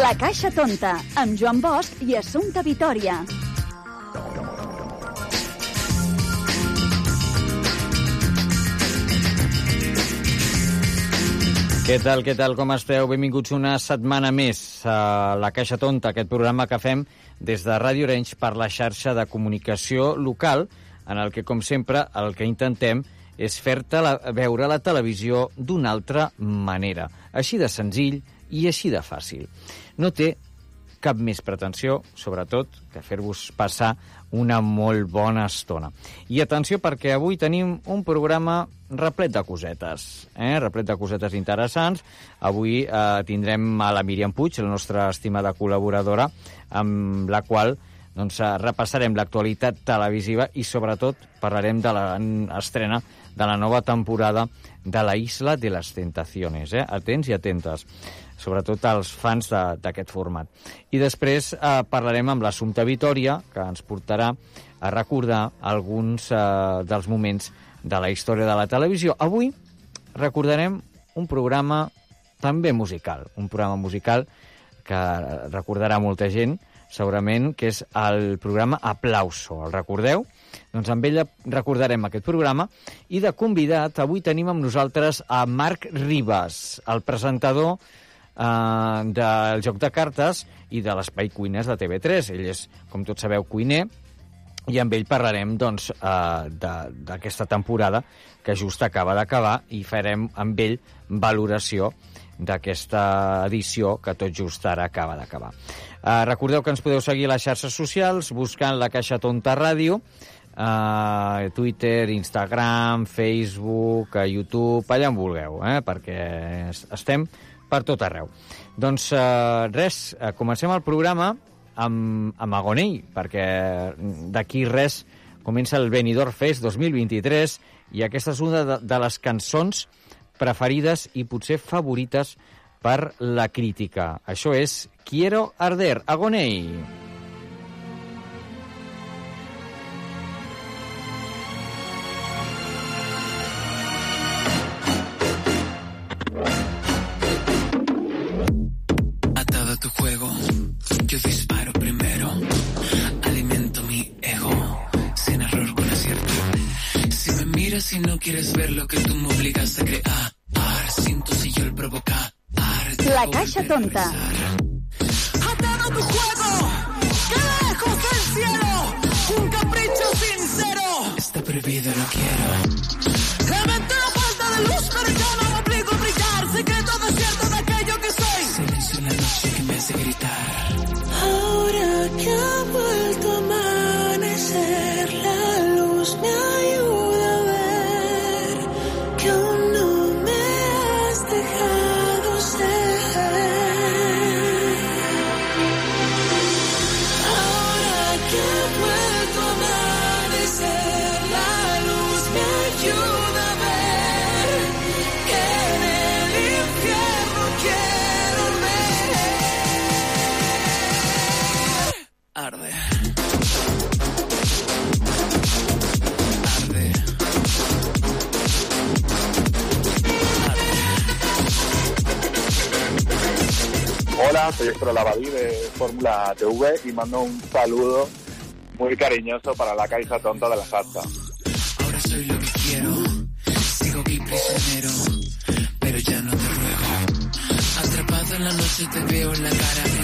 La Caixa Tonta, amb Joan Bosch i Assumpta Vitoria. Què tal, què tal, com esteu? Benvinguts una setmana més a La Caixa Tonta, aquest programa que fem des de Ràdio Orenys per la xarxa de comunicació local, en el que, com sempre, el que intentem és fer-te veure la televisió d'una altra manera. Així de senzill i així de fàcil. No té cap més pretensió, sobretot, que fer-vos passar una molt bona estona. I atenció, perquè avui tenim un programa replet de cosetes, eh? replet de cosetes interessants. Avui eh, tindrem a la Míriam Puig, la nostra estimada col·laboradora, amb la qual doncs, eh, repassarem l'actualitat televisiva i, sobretot, parlarem de l'estrena de la nova temporada de la Isla de les Tentaciones. Eh? Atents i atentes sobretot als fans d'aquest format. I després eh, parlarem amb l'Assumpta Vitoria, que ens portarà a recordar alguns eh, dels moments de la història de la televisió. Avui recordarem un programa també musical, un programa musical que recordarà molta gent, segurament, que és el programa Aplauso. El recordeu? Doncs amb ella recordarem aquest programa i de convidat avui tenim amb nosaltres a Marc Ribas, el presentador eh, del joc de cartes i de l'Espai Cuiners de TV3. Ell és, com tots sabeu, cuiner, i amb ell parlarem doncs, eh, d'aquesta temporada que just acaba d'acabar i farem amb ell valoració d'aquesta edició que tot just ara acaba d'acabar. Eh, recordeu que ens podeu seguir a les xarxes socials buscant la Caixa Tonta Ràdio, eh, Twitter, Instagram, Facebook, a YouTube, allà on vulgueu, eh, perquè estem per tot arreu. Doncs eh, res, eh, comencem el programa amb, amb Agonell, perquè d'aquí res comença el Benidorm Fest 2023 i aquesta és una de, de les cançons preferides i potser favorites per la crítica. Això és Quiero Arder, Agonell. Atado Si no quieres ver lo que tú me obligaste a crear, siento si yo el provocar. La Caixa Tonta. Atado tu juego, que lejos del cielo, un capricho sincero. Está prohibido, no quiero. Lamenté la falta de luz, pero yo no me obligo a brillar. Secreto desierto de aquello que soy. Silencio en la noche que me hace gritar. Ahora que ha vuelto a amanecer, la luz me ayuda Soy Héctor Lavadí de Fórmula TV y mando un saludo muy cariñoso para la Caixa Tonta de la Salsa. Ahora soy lo que quiero, sigo aquí prisionero, pero ya no te ruego. Atrapado en la noche te veo en la cara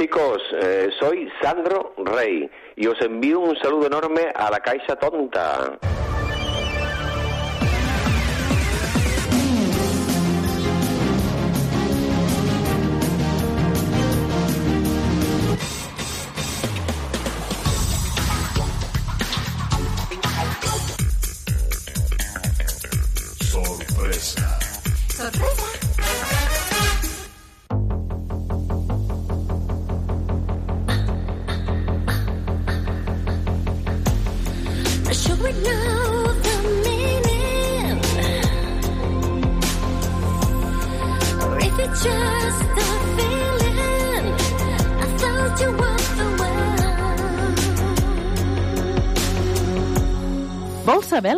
chicos, eh, soy Sandro Rey y os envío un saludo enorme a la Caixa Tonta.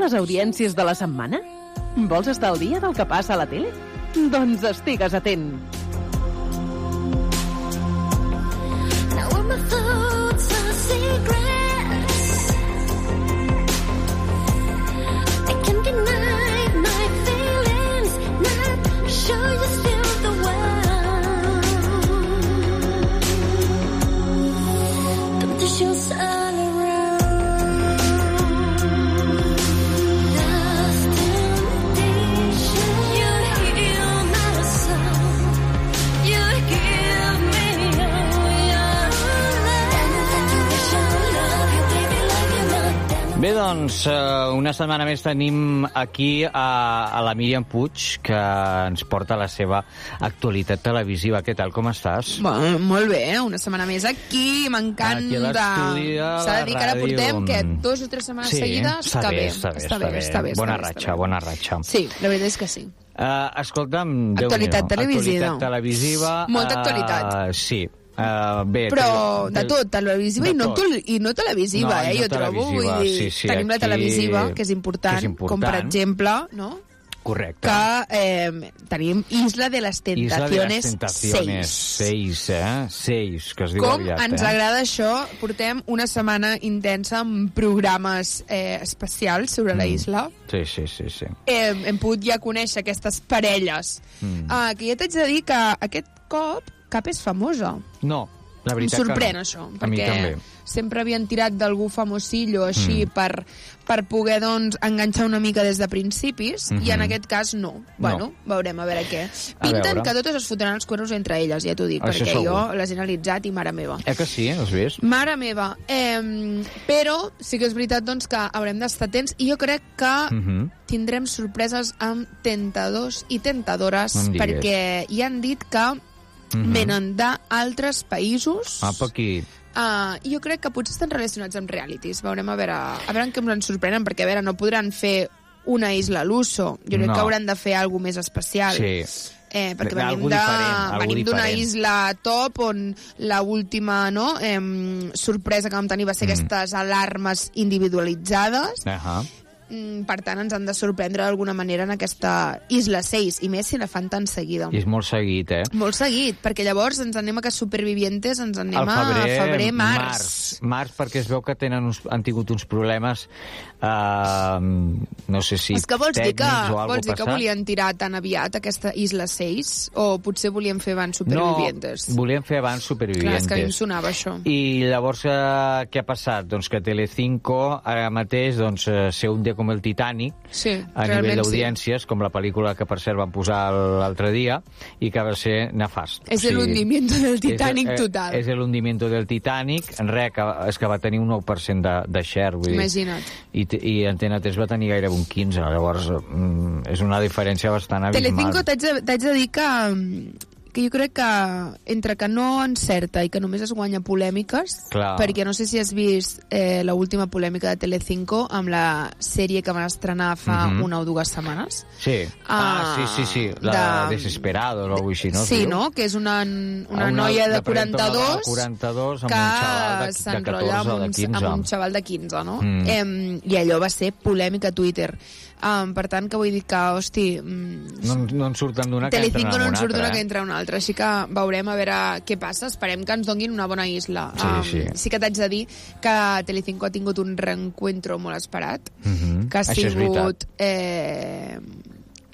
Les audiències de la setmana? Vols estar al dia del que passa a la tele? Doncs estigues atent. Doncs, eh, una setmana més tenim aquí a, a la Míriam Puig, que ens porta la seva actualitat televisiva. Què tal, com estàs? Bueno, molt bé, eh? una setmana més aquí, Aquí a m'encanta. S'ha de dir que ara portem que dos o tres setmanes seguides està que bé, bé. està bé, està bé, està bé. Bona està bé, ratxa, està bé. bona ratxa. Sí, la veritat és que sí. Uh, escolta'm, Actualitat Déu-n'hi-do. televisiva. Actualitat televisiva. Molta actualitat. sí. Uh, bé, Però de tot, televisiva de i no, tot. i no televisiva, No, eh? no jo trobo, vull dir, sí, sí, tenim la aquí- televisiva, que és important, que és important. com per exemple, no? Correcte. que eh, tenim Isla de les Tentaciones les Tentaciones 6. 6, eh? 6, que es diu Com aviat, ens eh? agrada això, portem una setmana intensa amb programes eh, especials sobre la Mm. isla. Sí, sí, sí, sí. Hem, hem pogut ja conèixer aquestes parelles. Mm. Ah, que ja t'haig de dir que aquest cop cap és famosa. No, la Em veritat sorprèn que no. això, A mi perquè també. sempre havien tirat d'algú famosillo així Mm. per, per poder doncs, enganxar una mica des de principis i en Mhm. aquest cas no. Bueno, veurem a veure què. Pinten veure. que totes es fotran els cuernos entre elles, ja t'ho dic, Això perquè segur. jo les he analitzat i mare meva. Eh que sí, has vist? Mare meva, eh, però sí que és veritat doncs, que haurem d'estar atents i jo crec que Mhm. tindrem sorpreses amb tentadors i tentadores No em perquè hi han dit que Mhm. venen d'altres països Apa, aquí. Uh, jo crec que potser estan relacionats amb realities. Veurem a veure, a veure en què ens sorprenen, perquè a veure, no podran fer una isla l'uso. Jo crec No. que hauran de fer alguna més especial. Sí. Eh, perquè venim de- venim d'una isla top on la última no, eh, sorpresa que vam tenir va ser Mm. aquestes alarmes individualitzades. Ahà. Mm, per tant, ens han de sorprendre d'alguna manera en aquesta isla 6, i més si la fan tan seguida. I és molt seguit, eh? Molt seguit, perquè llavors ens anem a que Supervivientes ens anem febrer, a febrer, març. març. Març, perquè es veu que tenen uns, han tingut uns problemes, uh, no sé si és que vols dir que, o vols dir que volien tirar tan aviat aquesta Isla 6? O potser volien fer abans Supervivientes? No, volien fer abans Clar, Supervivientes. és que a mi em sonava això. I llavors eh, què ha passat? Doncs que Telecinco ara mateix doncs, eh, se hunde com el Titanic Sí, a nivell sí. d'audiències, com la pel·lícula que per cert van posar l'altre dia i que va ser nefast. És el hundimiento del Titanic és, total. És el hundimiento del Titanic. En res, que, és que va tenir un 9% de, de share. Vull dir. Imagina't. I, t- I Antena 3 va tenir gairebé un 15. Llavors, mm, és una diferència bastant abismal. Telecinco t'haig de, de dir que, que jo crec que entre que no encerta i que només es guanya polèmiques, Clar. perquè no sé si has vist eh, l'última polèmica de Telecinco amb la sèrie que van estrenar fa Mhm. una o dues setmanes. Sí. Ah, Ah, sí, sí, sí. La de- Desesperado o alguna així, no? sí, no? Que és una, una, Una- noia de de 42, 42 42 amb que de- de s'enrotlla 14 amb, o de un, 15. amb un xaval de 15, no? Mm. Em, I allò va ser polèmica a Twitter. Um, per tant, que vull dir que, hosti, mm, No, no en surten d'una que entren no en en surt una d'una que entra en una altra, així que veurem a veure què passa. Esperem que ens donguin una bona isla. Sí, sí. sí que t'haig de dir que Telecinco ha tingut un reencuentro molt esperat, Mhm. que ha Això sigut eh,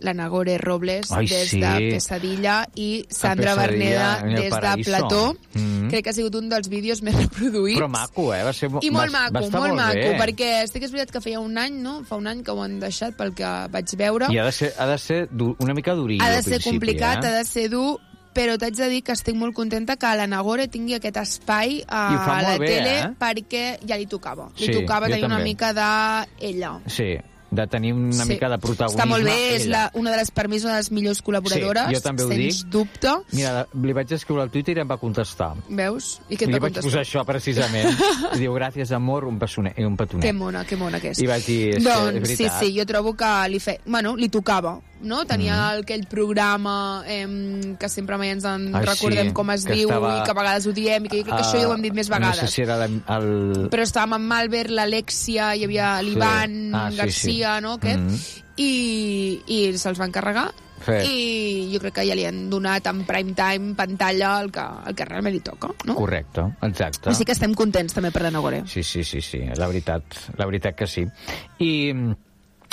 la Nagore Robles Ai, des sí. de Pesadilla i Sandra Berneda des de. Plató. Mhm. Crec que ha sigut un dels vídeos més reproduïts. Però maco, eh? Va ser, I molt va, maco, va molt, molt maco, bé. perquè que és veritat que feia un any, no? Fa un any que ho han deixat pel que vaig veure. I ha de ser, ha de ser du- una mica durillo ha de ser complicat, eh? ha de ser dur, però t'haig de dir que estic molt contenta que la Nagore tingui aquest espai a fa la bé, tele eh? perquè ja li tocava. Li Sí, tocava tenir una també. mica d'ella. Sí, de tenir una Sí. mica de protagonisme. Està molt bé, és la, una de les, per mi, una de les millors col·laboradores, Sí, jo també ho sens dic. dubte. Mira, li vaig escriure al Twitter i em va contestar. Veus? I què et Li va vaig contestar? posar això, precisament. I diu, gràcies, amor, un, pessoner, un petonet. Que mona, que mona que és. I vaig dir, és que és doncs, sí, veritat. sí, jo trobo que li, fe... bueno, li tocava, no? Tenia Mhm. aquell programa eh, que sempre mai ens en Ai, recordem sí, com es diu estava- i que a vegades ho diem i que jo crec que això ja ho hem dit més vegades. No sé si era el... Però estàvem amb Malver, l'Alexia, hi havia l'Ivan Ah, sí, Garcia, sí. no, aquest? Mhm. I, i se'ls van carregar Sí. i jo crec que ja li han donat en prime time, pantalla, el que, el que realment li toca, no? Correcte, exacte. Així que estem contents també per la Nagore. Sí, sí, sí, sí, la veritat, la veritat que sí. I,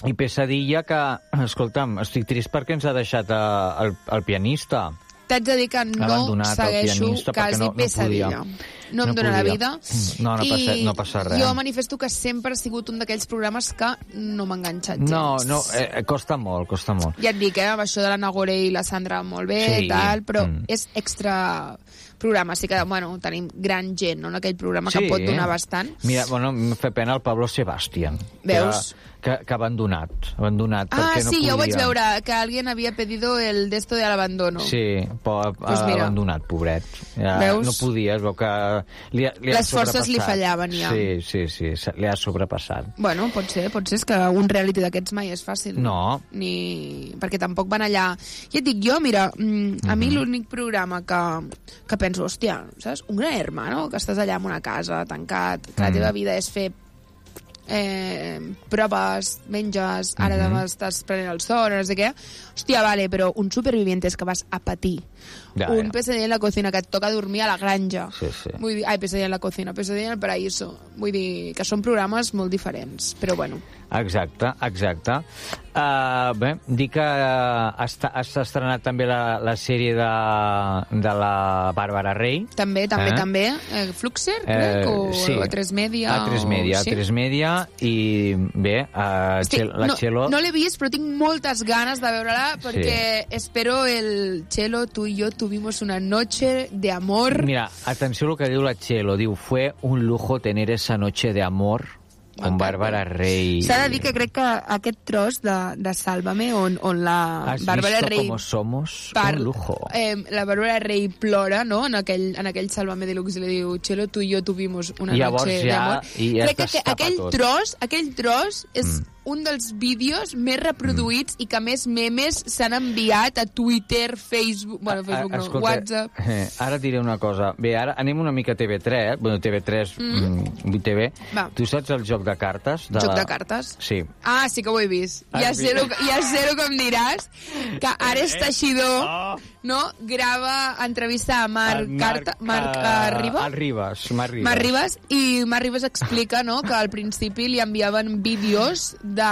i Pesadilla que, escolta'm, estic trist perquè ens ha deixat eh, el, el pianista. T'haig de dir que no segueixo quasi no- no pesadilla. podia. No em No dóna la vida. No, no passa- no passa res. Jo manifesto que sempre ha sigut un d'aquells programes que no m'ha enganxat gens. No, no, eh, costa molt, costa molt. Ja et dic, eh, amb això de la Nagore i la Sandra molt bé Sí. i tal, però Mm. és extra programa. Sí que, bueno, tenim gran gent no, en aquell programa que Sí. pot donar bastant. Mira, bueno, em fa pena el Pablo Sebastián. Veus? Que, que, que ha abandonat, abandonat Ah, perquè no sí, podia. ja ho vaig veure, que alguien havia pedido el d'esto de l'abandono. Sí, però ha, Pues mira. abandonat, pobret. Ja, Veus? No podia, es veu que li, li Les forces li fallaven, ja. Sí, sí, sí, li ha sobrepassat. Bueno, pot ser, pot ser, és que un reality d'aquests mai és fàcil. No. Ni... Perquè tampoc van allà... Ja et dic, jo, mira, mm, a mi Mhm. l'únic programa que, que penso, hòstia, saps? Un gran hermano, que estàs allà en una casa, tancat, que la Mm. teva vida és fer eh, proves, menges, ara Mhm. demà estàs prenent el sol, no sé què. Hòstia, vale, però un supervivientes que vas a patir. Ja, un ja. pesadilla en la cocina que et toca dormir a la granja. Sí, sí. Vull dir, ai, pesadilla en la cocina, pesadilla en el paraíso. Vull dir que són programes molt diferents, però bueno. Exacte, exacte. Uh, bé, dir que uh, està, s'ha estrenat també la, la sèrie de, de la Bàrbara Rey. També, també, Eh? també. Eh, Fluxer, crec, o a 3 Media. A 3 o- Media, sí? a 3 Media, i bé, uh, Estic, la no, Txelo... no l'he vist, però tinc moltes ganes de veure-la perquè espero el Chelo, tu y yo tuvimos una noche de amor. Mira, atenció al que diu la Txelo. Diu, fue un lujo tener esa noche de amor con Bárbara Rey. S'ha de dir que crec que aquest tros de, de Sálvame, on, on la ¿Has Bàrbara visto Rey... cómo somos? par- Un lujo. Eh, la Bàrbara Rey plora, no?, en aquell, en aquell Sálvame Deluxe, i li diu, Chelo, tu y yo tuvimos una I llavors noche de ja- amor. i ja Crec que destapa aquell tot. tros, aquell tros és Mm. Un dels vídeos més reproduïts i que més memes s'han enviat a Twitter, Facebook... Bueno, Facebook Ah, no, escolta, WhatsApp... Eh, ara diré una cosa. Bé, ara anem una mica a TV3, bueno, TV3, Mm. mm. TV. Va. Tu saps el joc de cartes? De Joc la- de cartes? Sí. Ah, sí que ho he vist. Has Ja vist? sé, el, ja sé el que em diràs. Que Ares Teixidor Oh. no, grava entrevista a Marc, El Carta, Marc eh, uh, Riba. El Ribas, Marc Ribas. Marc Ribas, i Marc Ribas explica no, que al principi li enviaven vídeos de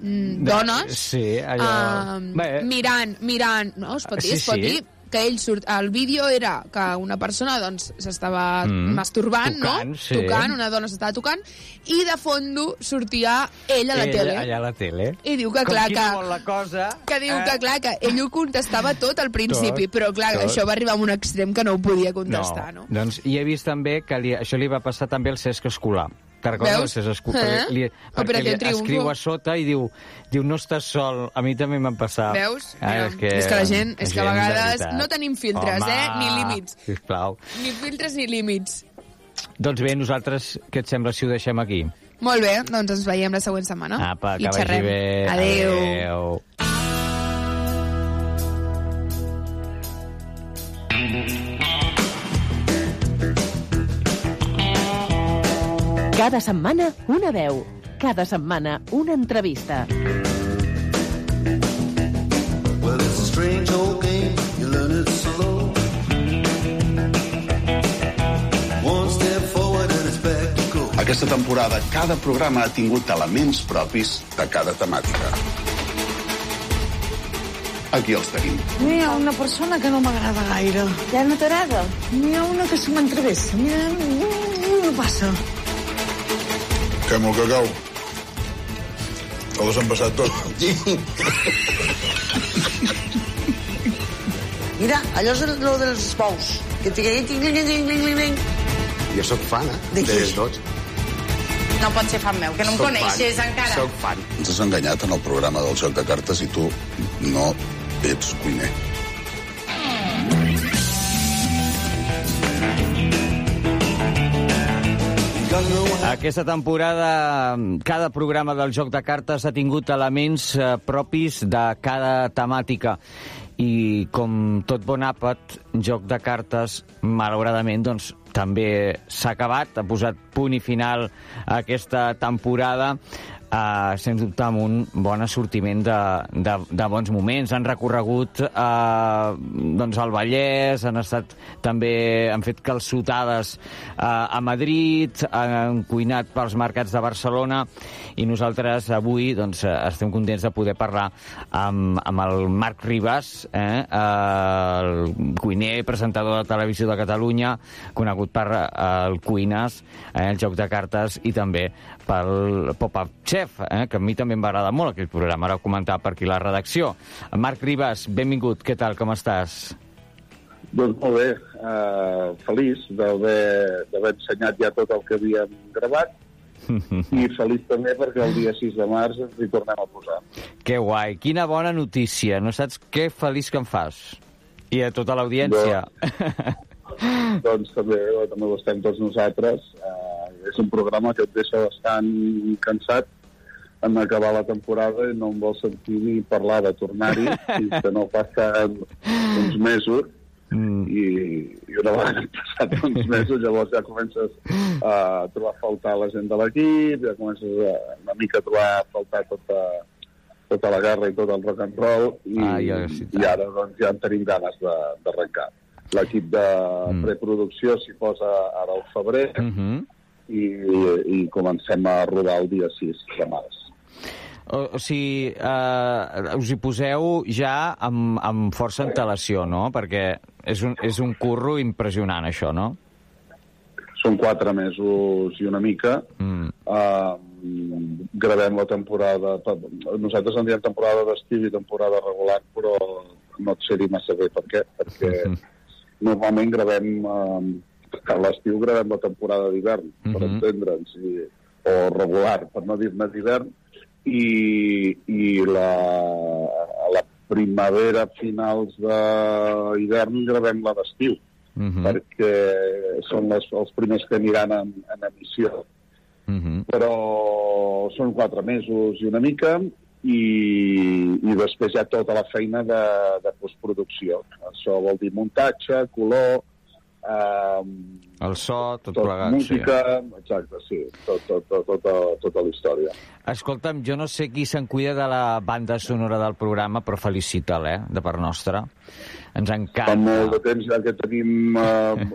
mm, dones Sí, allò... um, Bé, mirant, mirant, no, es pot dir, Sí, es pot sí. dir que ell surt, el vídeo era que una persona doncs s'estava Mm. masturbant, Tocant, no? sí. Tocant, una dona s'estava tocant, i de fondo sortia ell a la ell, tele. Allà a la tele. I diu que Com clar que... no la cosa... Que diu eh? que clar, que ell ho contestava tot al principi, Tot, però clar, tot. això va arribar a un extrem que no ho podia contestar, no? Doncs i he vist també que li, això li va passar també al Cesc Escolar. Te'n recordes? Cesc Escolar? Eh? Li, perquè li escriu a sota i diu, diu no estàs sol, a mi també m'han passat. Veus? Ah, és, que, és que la gent- és que a vegades no tenim filtres, Home, eh? Ni límits. Sisplau. Ni filtres ni límits. Doncs bé, nosaltres, què et sembla si ho deixem aquí? Molt bé, doncs ens veiem la següent setmana. Apa, que I vagi xerrem. bé. Adéu. Adéu. Cada setmana una veu. Cada setmana una entrevista. Well, it's a strange old game. You learn it slow. One step forward and it's back to go. Aquesta temporada cada programa ha tingut elements propis de cada temàtica. Aquí els tenim. N'hi ha una persona que no m'agrada gaire. Ja no t'agrada? N'hi ha una que se m'entrevessa. Mira, no, no passa. Fem el cacau. Te l'has empassat tot. Mira, allò és el dels bous. Que tingui, tingui, tingui, tingui, tingui. Jo sóc fan, eh? De qui? Tots. No pot ser fan meu, que no em Soc coneixes fan. encara. Soc fan. Ens has enganyat en el programa del joc de cartes i tu no ets cuiner. Aquesta temporada, cada programa del Joc de Cartes ha tingut elements eh, propis de cada temàtica. I com tot bon àpat, Joc de Cartes, malauradament, doncs, també s'ha acabat, ha posat punt i final a aquesta temporada, eh, sens dubte amb un bon assortiment de, de, de bons moments. Han recorregut eh, doncs el Vallès, han estat també han fet calçotades eh, a Madrid, han cuinat pels mercats de Barcelona i nosaltres avui doncs, estem contents de poder parlar amb, amb el Marc Ribas, eh, el cuiner presentador de Televisió de Catalunya, conegut per eh, el Cuines, eh, el joc de cartes i també pel Pop-Up Chef, eh, que a mi també em va agradar molt aquell programa, ara ho comentava per aquí la redacció. Marc Ribas, benvingut, què tal, com estàs? Doncs molt bé, uh, feliç d'haver ensenyat ja tot el que havíem gravat i feliç també perquè el dia 6 de març ens hi tornem a posar. Que guai, quina bona notícia, no saps què feliç que em fas? I a tota l'audiència. doncs també, també ho estem tots nosaltres. Uh, és un programa que et deixa bastant cansat en acabar la temporada i no em vol sentir ni parlar de tornar-hi fins que no passen uns mesos mm. i, i una vegada han passat uns mesos llavors ja comences a trobar a faltar la gent de l'equip, ja comences a, una mica a trobar a faltar tota, tota la guerra i tot el rock and roll i, Ah, ja, sí, i ara doncs, ja en tenim ganes de- d'arrencar. L'equip de Mm. preproducció s'hi posa ara al febrer Uh -huh. I, i comencem a rodar el dia 6 de març. O, o sigui, eh, us hi poseu ja amb, amb força antelació, no? Perquè és un, és un curro impressionant, això, no? Són quatre mesos i una mica. Mm. Uh, gravem la temporada... Nosaltres en diem temporada d'estiu i temporada regular, però no et sé dir massa bé per què, perquè normalment gravem... Uh, a l'estiu gravem la temporada d'hivern, per Mhm. entendre'ns, o regular, per no dir-ne d'hivern, i, i la, a la primavera, finals d'hivern, gravem la d'estiu, Mm -hmm. perquè són les, els primers que aniran en, en emissió. Mm -hmm. Però són quatre mesos i una mica, i, i després hi ha tota la feina de, de postproducció. Això vol dir muntatge, color, eh, El so, tot, tot plegat. música, exacte, sí, tot, tot, tot, tota, tota la història. Sí. Escolta'm, jo no sé qui se'n cuida de la banda sonora del programa, però felicita'l, eh, de part nostra. Ens Fa encanta. molt de temps ja que tenim eh,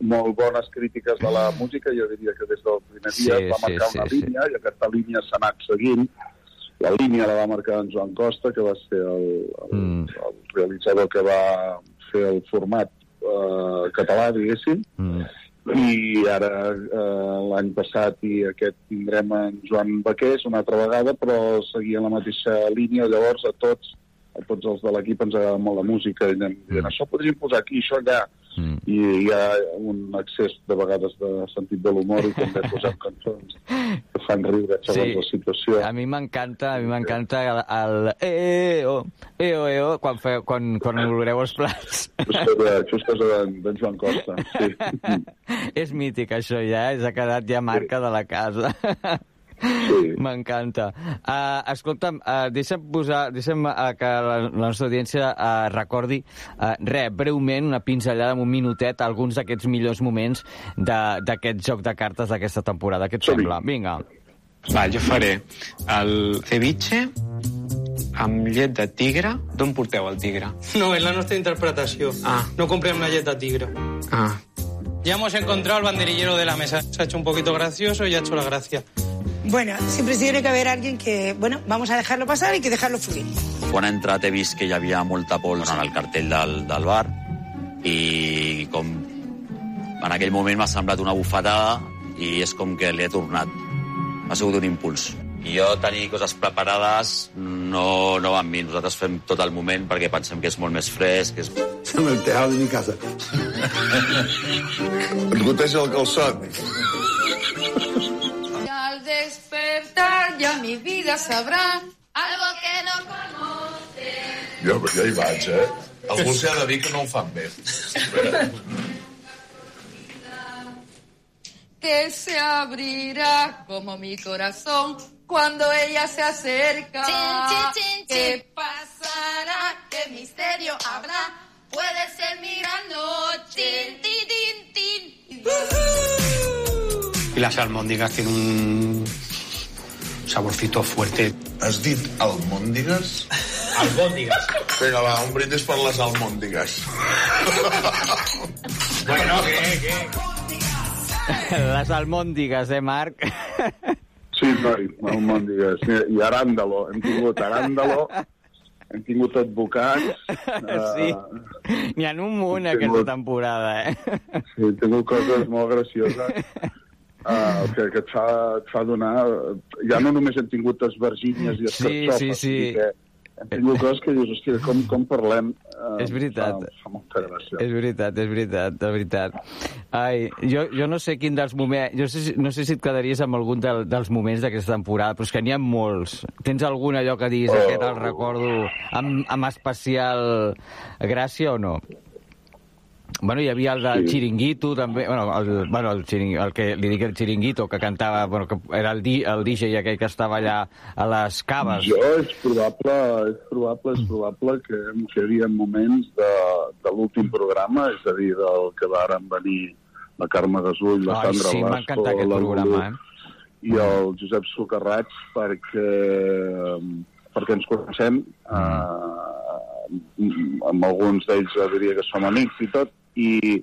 molt bones crítiques de la música, jo diria que des del primer dia Sí, es va sí, marcar sí, una sí. línia i aquesta línia s'ha anat seguint. La línia la va marcar en Joan Costa, que va ser el, el, Mm. el realitzador que va fer el format eh, català, diguéssim, Mm. i ara eh, l'any passat i aquest tindrem en Joan Baqués una altra vegada, però seguia la mateixa línia, llavors a tots a tots els de l'equip ens agrada molt la música i anem dient, això podríem posar aquí, això allà Mm. i hi ha un excés de vegades de sentit de l'humor i també posem cançons que fan riure segons Sí. la situació A mi m'encanta, a mi m'encanta el, el eo, eo, eo, quan, fe, quan, quan oloreu els plats. això, és de, és cosa d'en d'en Joan Costa sí. és mític, això ja, eh? s'ha quedat ja marca de la casa. Sí. M'encanta. Uh, escolta'm, uh, deixa'm, posar, deixa'm uh, que la, la nostra audiència uh, recordi uh, re, breument, una pinzellada en un minutet, alguns d'aquests millors moments de- d'aquest joc de cartes d'aquesta temporada. Què et sembla? Vinga. Va, jo faré el ceviche, amb llet de tigre. D'on porteu el tigre? No, es la nuestra interpretación. Ah. No compré una galleta tigre. Ah. Ya hemos encontrado al banderillero de la mesa. Se ha hecho un poquito gracioso y ha hecho la gracia. Bueno, siempre tiene que haber alguien que, bueno, vamos a dejarlo pasar y que dejarlo fluir. Quan he entrat he vist que hi havia molta pols en el cartell del, del bar i com en aquell moment m'ha semblat una bufetada i és com que li he tornat. Ha sigut un impuls. I jo tenir coses preparades no, no va amb mi. Nosaltres fem tot el moment perquè pensem que és molt més fresc. Que és... En el tejado de mi casa. Et goteja el calçot. Al despertar ya mi vida sabrá algo que no conoce. Jo, jo hi vaig, eh? Algú s'ha de dir que no ho fan bé. Que se abrirá como mi corazón cuando ella se acerca. ¿Qué pasará? ¿Qué misterio habrá? Puede ser mirando. Tin, tin, tin, tin. Y las almóndigas tienen un saborcito fuerte. Has dit almòndigues? Albóndigas. Vinga, va, un brindis per les almòndigues. Bueno, ¿qué, qué? Les almòndigues, eh, Marc? Sí, noi, almòndigues. I aràndalo. Hem tingut aràndalo, hem tingut advocats... Sí. eh, N'hi ha un munt aquesta temporada, eh? Sí, he tingut coses molt gracioses uh, que, que et, fa, et fa donar... Ja no només hem tingut esvergínies i Sí, escarxofes, sí, sí. dir que hem tingut coses que dius, hòstia, com, com parlem? Uh, És veritat. Fa, fa molta gràcia. És veritat, és veritat, de veritat. Ai, jo, jo no sé quin dels moments... Jo sé, no sé si et quedaries amb algun del, dels moments d'aquesta temporada, però és que n'hi ha molts. Tens algun allò que diguis, Oh. aquest el recordo amb, amb especial gràcia o no? Bueno, hi havia el del Sí. Chiringuito, també, bueno, el, bueno, el, chiring, el que li dic el Chiringuito, que cantava, bueno, que era el, di, el DJ aquell que estava allà a les caves. Jo és probable, és probable, és probable que, que hi havia moments de, de l'últim programa, és a dir, del que varen venir la Carme Gasull, la Ai, Sandra sí, Blasco, aquest la programa, eh? i el Josep Socarrats perquè, perquè ens coneixem, eh, amb alguns d'ells diria que som amics i tot, i,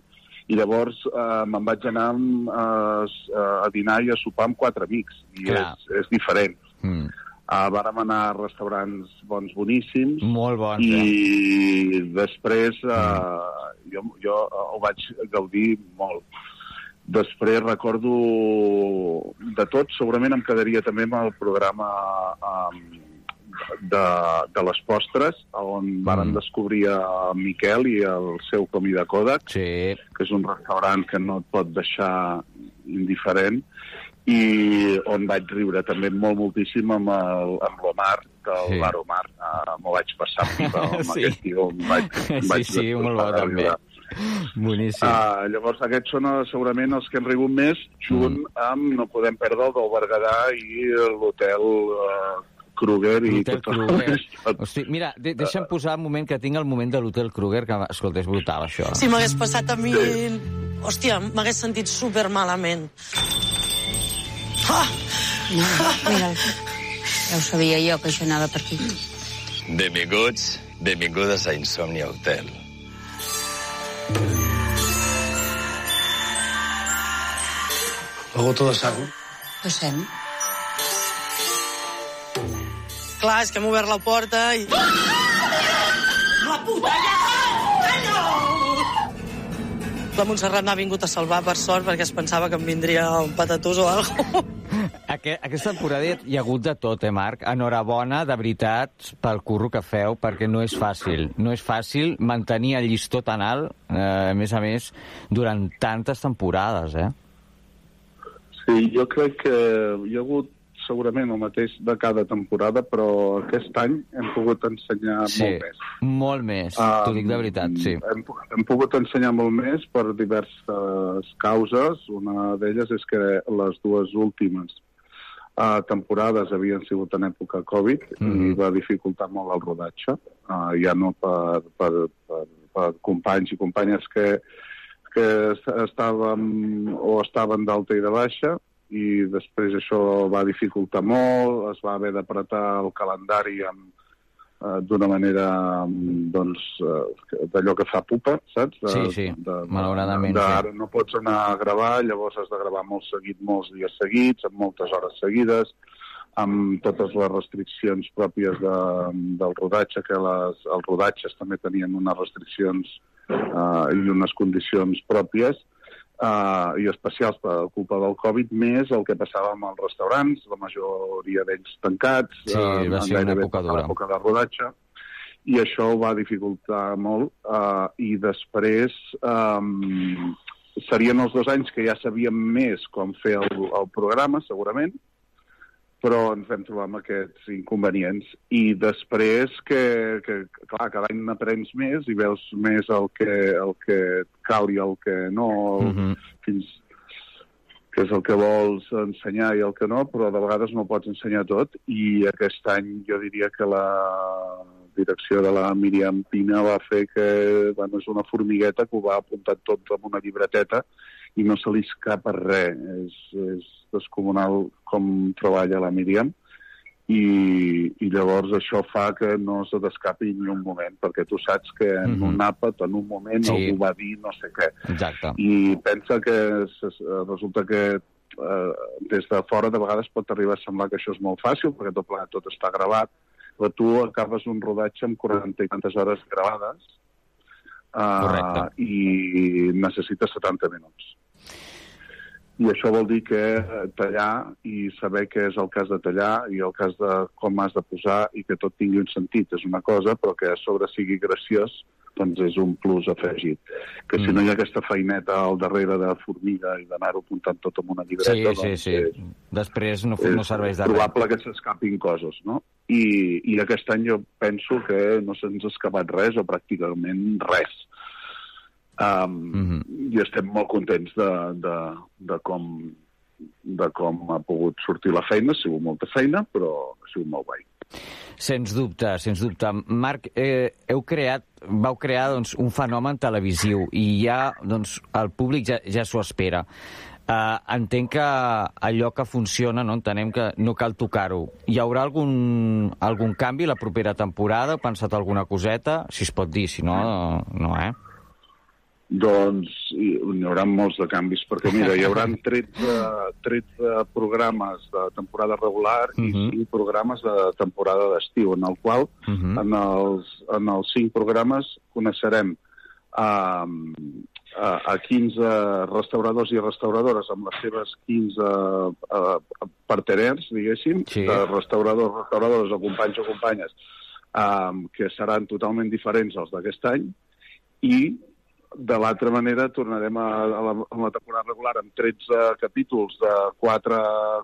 i llavors eh, me'n vaig anar amb, eh, a dinar i a sopar amb quatre amics, i Clar. és, és diferent. Mm. Uh, vàrem anar a restaurants bons, boníssims. Molt bons, I eh? després uh, jo, jo ho vaig gaudir molt. Després recordo de tot, segurament em quedaria també amb el programa um, de, de les postres, on mm. varen descobrir a Miquel i el seu comí de Kodak, sí. que és un restaurant que no et pot deixar indiferent, i on vaig riure també molt moltíssim amb el- amb l'Omar del Sí. Bar Omar. Uh, M'ho vaig passar pipa amb Sí. aquest tio. Vaig, em Sí, vaig sí, molt bo, també. riure. Boníssim. Uh, llavors, aquests són eh, segurament els que hem rigut més, junt Mm. amb, no podem perdre, el del Berguedà i l'hotel uh, Kruger. i tot Kruger. Hosti, mira, de deixa'm posar un moment que tinc el moment de l'Hotel Kruger, que, escolta, és brutal, això. Si m'hagués passat a mi... Hòstia, m'hagués sentit super malament. Ah! Mira, ja ho sabia jo, que això anava per aquí. Benvinguts, benvingudes a Insomnia Hotel. Luego todo saco. Ho sent? Clar, és que hem obert la porta i... La puta ja! La Montserrat n'ha vingut a salvar, per sort, perquè es pensava que em vindria un patatús o alguna Aquest, aquesta temporada hi ha hagut de tot, eh, Marc? Enhorabona, de veritat, pel curro que feu, perquè no és fàcil. No és fàcil mantenir el llistó tan alt, eh, a més a més, durant tantes temporades, eh? Sí, jo crec que hi ha hagut segurament el mateix de cada temporada, però aquest any hem pogut ensenyar Sí, molt més. molt més. T'ho dic de veritat, sí. Hem, hem pogut ensenyar molt més per diverses causes. Una d'elles és que les dues últimes uh, temporades havien sigut en època Covid Mhm. i va dificultar molt el rodatge, uh, ja no per, per, per, per companys i companyes que, que est- estàvem o estaven d'alta i de baixa, i després això va dificultar molt, es va haver d'apretar el calendari amb, eh, d'una manera mm, doncs, eh, d'allò que fa pupa, saps? De, Sí, sí, malauradament, De, sí. ara no pots anar a gravar, llavors has de gravar molt seguit, molts dies seguits, amb moltes hores seguides, amb totes les restriccions pròpies de, del rodatge, que les, els rodatges també tenien unes restriccions eh, i unes condicions pròpies, uh, i especials per culpa del Covid, més el que passava amb els restaurants, la majoria d'ells tancats, Sí, eh, va en ser una època tota dura. l'època de rodatge, i això ho va dificultar molt, uh, i després um, serien els dos anys que ja sabíem més com fer el, el programa, segurament, però ens vam trobar amb aquests inconvenients. I després que, que clar, cada any n'aprens més i veus més el que, el que cal i el que no, Mhm. fins que és el que vols ensenyar i el que no, però de vegades no pots ensenyar tot i aquest any jo diria que la direcció de la Míriam Pina va fer que, bueno, és una formigueta que ho va apuntar tot amb una llibreteta i no se li escapa res. És, és descomunal com treballa la Míriam i, i llavors això fa que no se t'escapi ni un moment, perquè tu saps que en Mhm. un àpat, en un moment, Sí. algú va dir no sé què Exacte. i pensa que resulta que eh, des de fora de vegades pot arribar a semblar que això és molt fàcil perquè tot plegat tot està gravat però tu acabes un rodatge amb 40 i tantes hores gravades uh, i necessites 70 minuts i això vol dir que eh, tallar i saber què és el cas de tallar i el cas de com has de posar i que tot tingui un sentit és una cosa, però que a sobre sigui graciós doncs és un plus afegit. Que si Mm. no hi ha aquesta feineta al darrere de formiga i d'anar-ho apuntant tot amb una llibreta, Sí, sí, doncs sí. és, Després no, no serveix de res. probable que s'escapin coses, no? I, I aquest any jo penso que no se'ns ha escapat res o pràcticament res. Um, Mhm. I estem molt contents de, de, de, com, de com ha pogut sortir la feina. Ha sigut molta feina, però ha sigut molt guai. Sens dubte, sens dubte. Marc, eh, heu creat, vau crear doncs, un fenomen televisiu i ja doncs, el públic ja, ja s'ho espera. Uh, entenc que allò que funciona, no entenem que no cal tocar-ho. Hi haurà algun, algun canvi la propera temporada? Heu pensat alguna coseta? Si es pot dir, si no, no, eh? Doncs hi, hi haurà molts de canvis, perquè mira, hi haurà 13, 13 programes de temporada regular i 5 programes de temporada d'estiu, en el qual Mhm. en, els, en els 5 programes coneixerem a, a, a 15 restauradors i restauradores amb les seves 15 uh, parterers, diguéssim, Sí. de restauradors, restauradores o companys o companyes, um, que seran totalment diferents als d'aquest any, i de l'altra manera tornarem a, a, la, a la temporada regular amb 13 capítols de quatre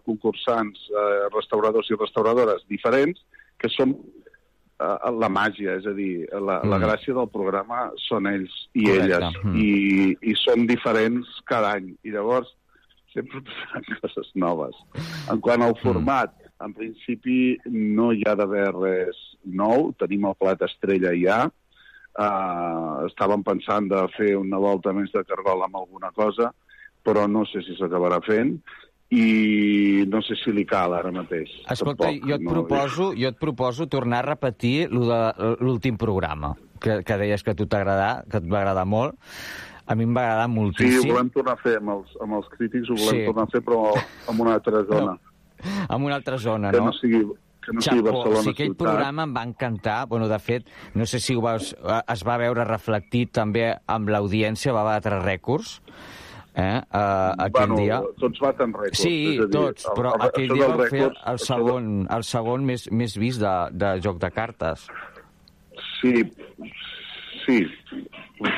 concursants, eh, restauradors i restauradores diferents, que són eh, la màgia, és a dir, la, mm. la Mm. gràcia del programa són ells i Correcte. elles, Mm. i, i són diferents cada any. I llavors sempre passaran coses noves. En quant al format, en principi no hi ha d'haver res nou, tenim el plat estrella ja, Uh, estàvem pensant de fer una volta més de cargol amb alguna cosa, però no sé si s'acabarà fent i no sé si li cal ara mateix. Escolta, Tampoc, jo et, no, proposo, jo et proposo tornar a repetir l'últim programa, que, que deies que a tu t'agrada, que et va agradar molt. A mi em va agradar Sí, moltíssim. ho volem tornar a fer amb els, amb els crítics, ho volem Sí. tornar a fer, però en una altra zona. En una altra zona, que no? no sigui, que no sigui Barcelona sí, aquell ciutat. programa em va encantar. Bueno, de fet, no sé si ho vas, es va veure reflectit també amb l'audiència, va batre rècords. Eh? Uh, aquell bueno, dia. tots baten rècords. Sí, dir, tots, el- però el- aquell dia dels va fer el segon, el segon més, més vist de, de joc de cartes. Sí, sí,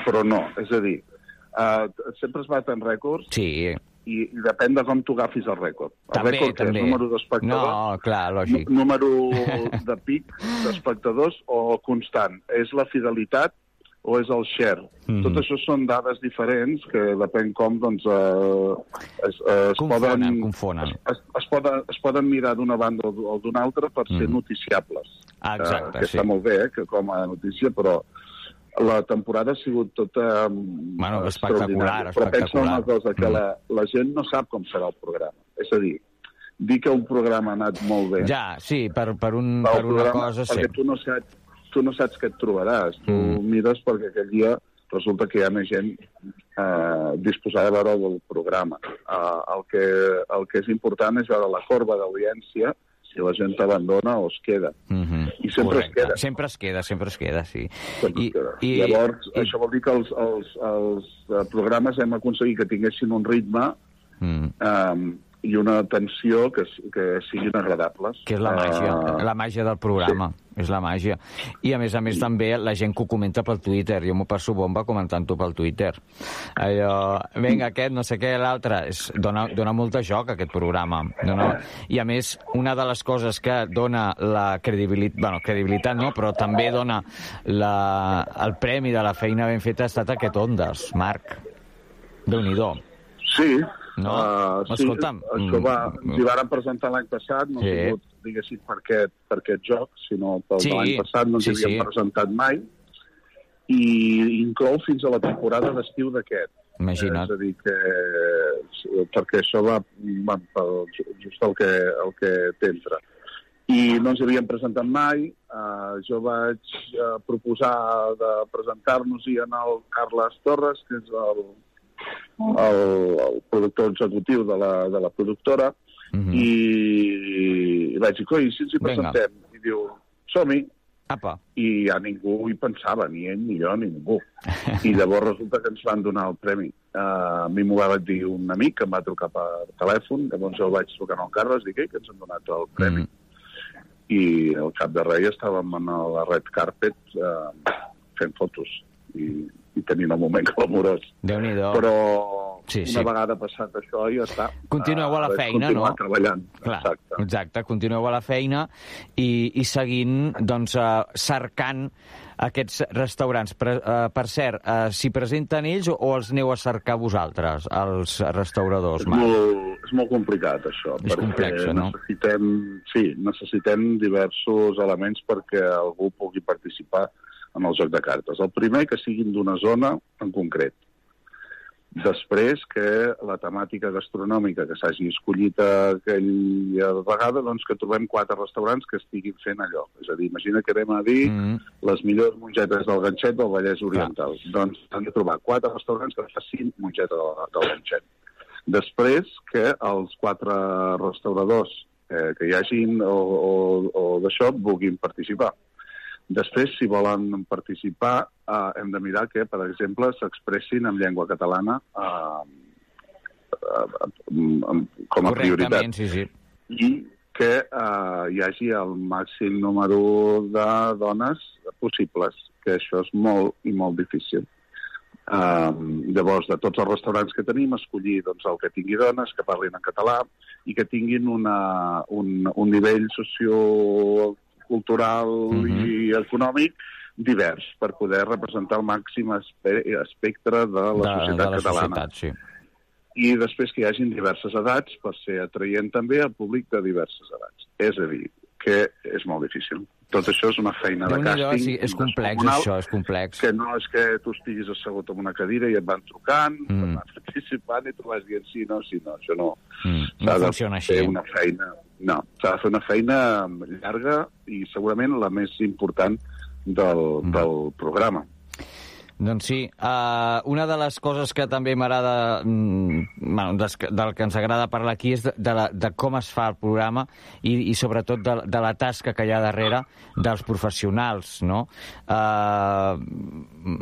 però no. És a dir, uh, sempre es baten rècords Sí, i, i depèn de com tu agafis el rècord. El També, rècord que també. és número d'espectadors, No, clar, lògic. número de pic d'espectadors o constant. És la fidelitat o és el share. Mhm. Tot això són dades diferents que depèn com doncs, eh, es, es Confonen, poden... confonen. Es, es, poden, es poden mirar d'una banda o d'una altra per ser Mhm. noticiables. Ah, exacte, eh, que sí. està molt bé, eh, que com a notícia, però la temporada ha sigut tota bueno, espectacular, Però pensa espectacular. una cosa, que Mm. la, la gent no sap com serà el programa. És a dir, dir que un programa ha anat molt bé... Ja, sí, per, per, un, per una programa, cosa, sí. perquè tu no saps, tu no saps què et trobaràs. Tu mm. mires perquè aquell dia resulta que hi ha més gent eh, disposada a veure el programa. Eh, el, que, el que és important és veure la corba d'audiència, si la gent t'abandona o es queda. Mm -hmm. I sempre es queda. Sempre es queda, sempre es queda, sí. Sempre I, es queda. i, Llavors, i, això vol dir que els, els, els eh, programes hem aconseguit que tinguessin un ritme mm. um, i una tensió que, que siguin agradables. que és la màgia, Eh, la màgia del programa. És la màgia. I, a més a més, també la gent que ho comenta pel Twitter. Jo m'ho passo bomba comentant-ho pel Twitter. Allò, vinga, aquest, no sé què, l'altre. És- Dona, dona molta joc, aquest programa. Dona... I, a més, una de les coses que dona la credibilitat... Bueno, credibilitat no, però també dona la, el premi de la feina ben feta ha estat aquest Ondes, Marc. Déu-n'hi-do. Sí. No? Uh, sí, Escolta'm, això va, mm, hi varen presentar l'any passat, no Sí. ha sigut, diguéssim, per aquest, per aquest joc, sinó pel Sí, l'any passat no ens sí, havíem sí. presentat mai, i inclou fins a la temporada d'estiu d'aquest. Imagina't. És a dir, que, perquè això va, va pel, just el que, el que t'entra. I no ens havíem presentat mai. Uh, jo vaig uh, proposar de presentar-nos-hi en el Carles Torres, que és el, el, el productor executiu de la, de la productora, Mhm. i, i vaig dir, coi, si ens hi Vinga. presentem? I diu, som-hi. Apa. I ja ningú hi pensava, ni ell, ni jo, ni ningú. I llavors resulta que ens van donar el premi. Uh, a mi m'ho va dir un amic que em va trucar per telèfon, llavors jo el vaig trucar al Carles dic, "Ei, que ens han donat el premi. I al cap de res estàvem en la red carpet uh, fent fotos i, i tenint el moment glamurós. Déu-n'hi-do. Però Sí, una sí. vegada passat això ja està. Continueu a la feina, no? treballant. Clar, Exacte. exacte. Continueu a la feina i, i seguint, doncs, uh, cercant aquests restaurants. Per, uh, per cert, uh, s'hi presenten ells o, o els aneu a cercar vosaltres, els restauradors, És Marc? molt, és molt complicat, això. És complex, no? Necessitem, sí, necessitem diversos elements perquè algú pugui participar en el joc de cartes. El primer, que siguin d'una zona en concret. Després, que la temàtica gastronòmica que s'hagi escollit aquella vegada, doncs que trobem quatre restaurants que estiguin fent allò. És a dir, imagina que anem a dir Mm. les millors mongetes del ganxet del Vallès Oriental. Doncs han de trobar quatre restaurants que facin mongeta del, del ganxet. Després, que els quatre restauradors eh, que hi hagin o, o, o d'això vulguin participar. Després, si volen participar, eh, hem de mirar que, per exemple, s'expressin en llengua catalana eh, eh, eh, com a prioritat sí, sí. i que eh, hi hagi el màxim número de dones possibles, que això és molt i molt difícil. Um, llavors, de tots els restaurants que tenim, escollir doncs, el que tingui dones, que parlin en català i que tinguin una, un, un nivell sociocultural Mhm. i econòmic divers per poder representar el màxim espe espectre de la de, societat de la catalana societat, sí. i després que hi hagin diverses edats per ser atraient també al públic de diverses edats. És a dir, que és molt difícil. Tot això és una feina de càsting. sí, és complex, això, és complex. Que no és que tu estiguis assegut en una cadira i et van trucant, Mm. et van participant i tu vas dient sí, no, sí, no, això no. Mm, no funciona fer així. una feina... No, s'ha de fer una feina llarga i segurament la més important del, Mm. del programa. Doncs sí, uh, una de les coses que també m'agrada, mm, bueno, des, del que ens agrada parlar aquí és de, de, la, de com es fa el programa i, i sobretot de, de la tasca que hi ha darrere dels professionals, no? Uh,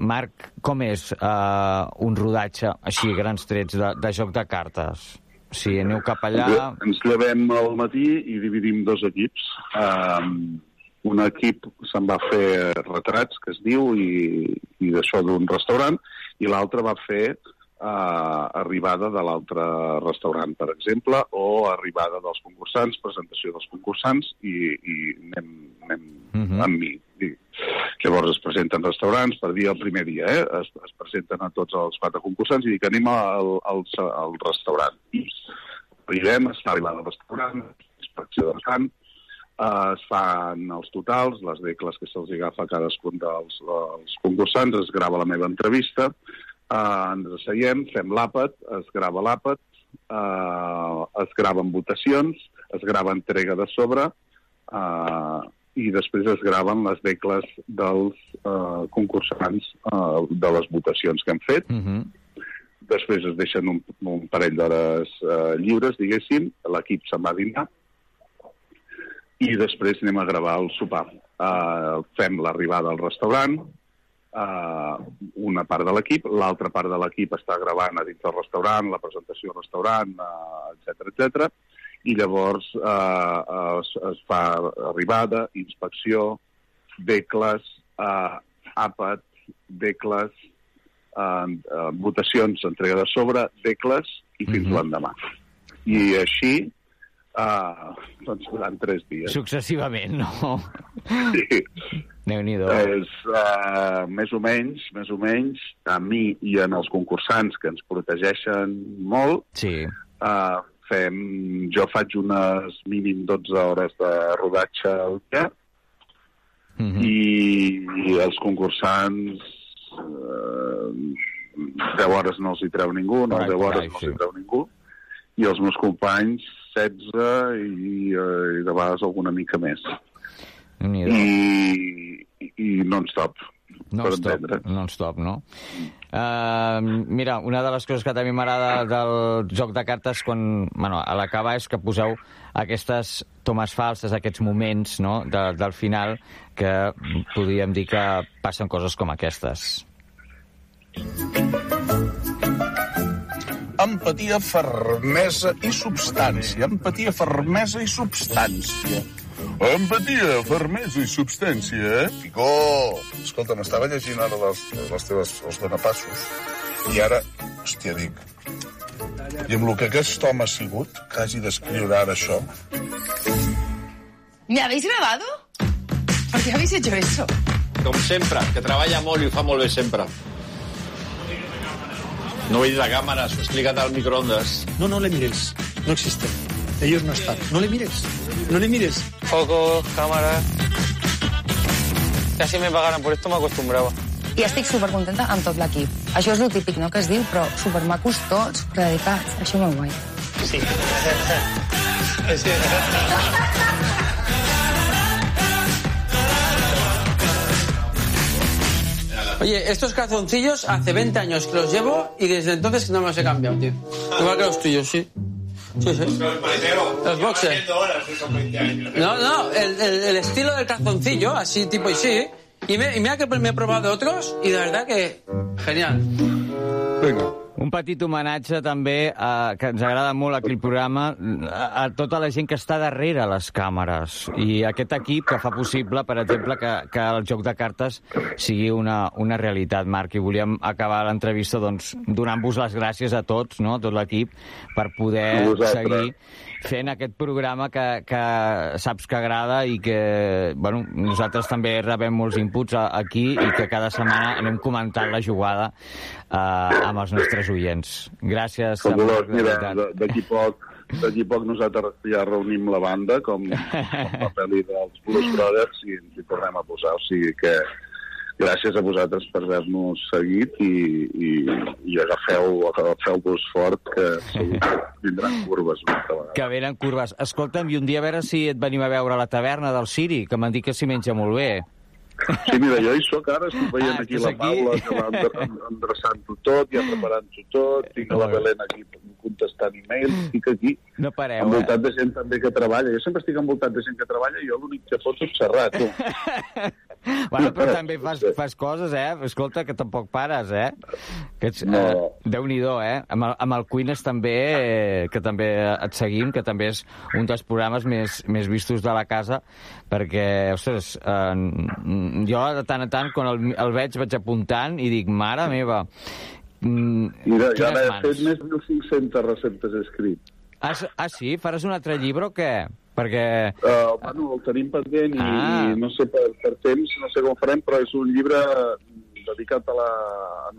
Marc, com és uh, un rodatge així, grans trets, de, de joc de cartes? Si aneu cap allà... Ens llevem al matí i dividim dos equips. Um, un equip se'n va fer retrats, que es diu, i, i d'això d'un restaurant, i l'altre va fer uh, arribada de l'altre restaurant, per exemple, o arribada dels concursants, presentació dels concursants, i, i anem, anem Mhm. amb mi. Llavors es presenten restaurants per dir el primer dia, eh? es, es presenten a tots els quatre concursants i dic anem al, al, al restaurant. I arribem, es fa al restaurant, inspecció del camp, eh, es fan els totals, les decles que se'ls agafa a cadascun dels, dels concursants, es grava la meva entrevista, eh, ens asseiem, fem l'àpat, es grava l'àpat, eh, es graven votacions, es grava entrega de sobre, eh, i després es graven les decles dels eh, concursants eh, de les votacions que hem fet. Mm -hmm. Després es deixen un, un parell d'hores eh, lliures, diguéssim, l'equip se'n va a dinar i després anem a gravar el sopar. Uh, fem l'arribada al restaurant, uh, una part de l'equip, l'altra part de l'equip està gravant a dins del restaurant, la presentació al restaurant, uh, etc etc. i llavors uh, es, es fa arribada, inspecció, decles, uh, àpat, decles, uh, uh, votacions, entrega de sobre, decles i fins mm -hmm. l'endemà. I així Uh, doncs durant tres dies. Successivament, no? Sí. Déu-n'hi-do. És, uh, més o menys, més o menys, a mi i en els concursants que ens protegeixen molt, sí. uh, fem, jo faig unes mínim 12 hores de rodatge al dia Mm -hmm. i, i els concursants uh, 10 hores no els hi treu ningú, no, Carai, 10 hores no els hi treu ningú, i els meus companys 16 i, eh, i de vegades alguna mica més. I, i non-stop. Per Non-stop, entendre. non-stop, no? Uh, mira, una de les coses que també m'agrada del joc de cartes quan, bueno, a l'acabar és que poseu aquestes tomes falses, aquests moments no, de, del final que podríem dir que passen coses com aquestes. Empatia, fermesa i substància. Empatia, fermesa i substància. Empatia, fermesa i substància, eh? Picó! Escolta, m'estava llegint ara les, les teves, els donapassos i ara, hòstia, dic... I amb el que aquest home ha sigut, que hagi d'escriure ara això... ¿Me habéis grabado? ¿Por qué habéis hecho eso? Com sempre, que treballa molt i ho fa molt bé sempre. No veis la cámara, s'ho he explicat al microondas. No, no le mires. No existe. Ellos no están. No le mires. No le mires. Foco, cámara... Casi me pagaran por esto, me acostumbraba. I estic supercontenta amb tot l'equip. Això és el típic, no?, que es diu, però supermacos tots, predicats. Això molt guai. Sí. Oye, estos calzoncillos hace 20 años que los llevo y desde entonces no me los he cambiado, tío. Igual que los tuyos, sí. Sí, sí. Los boxers. No, no, el, el- el estilo del calzoncillo, así tipo y sí. Y, me- y mira que me he probado otros y de verdad que genial. Vinga. Un petit homenatge també, a, que ens agrada molt aquí el programa, a, a tota la gent que està darrere les càmeres i aquest equip que fa possible, per exemple, que, que el joc de cartes sigui una, una realitat, Marc. I volíem acabar l'entrevista doncs, donant-vos les gràcies a tots, no? a tot l'equip, per poder seguir fent aquest programa que, que saps que agrada i que bueno, nosaltres també rebem molts inputs a, aquí i que cada setmana anem comentant la jugada eh, amb els nostres oients. Gràcies. Fabulós, mira, d'aquí poc d'aquí poc nosaltres ja reunim la banda com, com la pel·li dels Blues Brothers i ens hi tornem a posar, o sigui que gràcies a vosaltres per haver-nos seguit i, i, i agafeu, agafeu-vos fort que segur que vindran curves una altra vegada. Que venen curves. Escolta'm, i un dia a veure si et venim a veure a la taverna del Siri, que m'han dit que s'hi menja molt bé. Sí, mira, jo hi soc ara, estic veient Ah, aquí la aquí? Paula, que va endre- endreçant-ho tot, ja preparant-ho tot, tinc la Belén aquí contestant e-mails, estic aquí No pareu, envoltat de gent també que treballa. Jo sempre estic envoltat de gent que treballa i jo l'únic que foto és xerrar, tu. Bueno, però també fas, fas coses, eh? Escolta, que tampoc pares, eh? Que ets, No. eh Déu-n'hi-do, eh? Amb el, amb el Queenes també, eh, que també et seguim, que també és un dels programes més, més vistos de la casa, perquè, ostres, eh, jo de tant a tant, quan el, el veig, vaig apuntant i dic, mare meva, mm, Mira, ja mans. fet més de 1.500 receptes escrit. Ah, ah, sí? Faràs un altre llibre o què? Perquè... Uh, bueno, el tenim pendent i, Ah. i no sé per, per temps, no sé com farem, però és un llibre dedicat a la,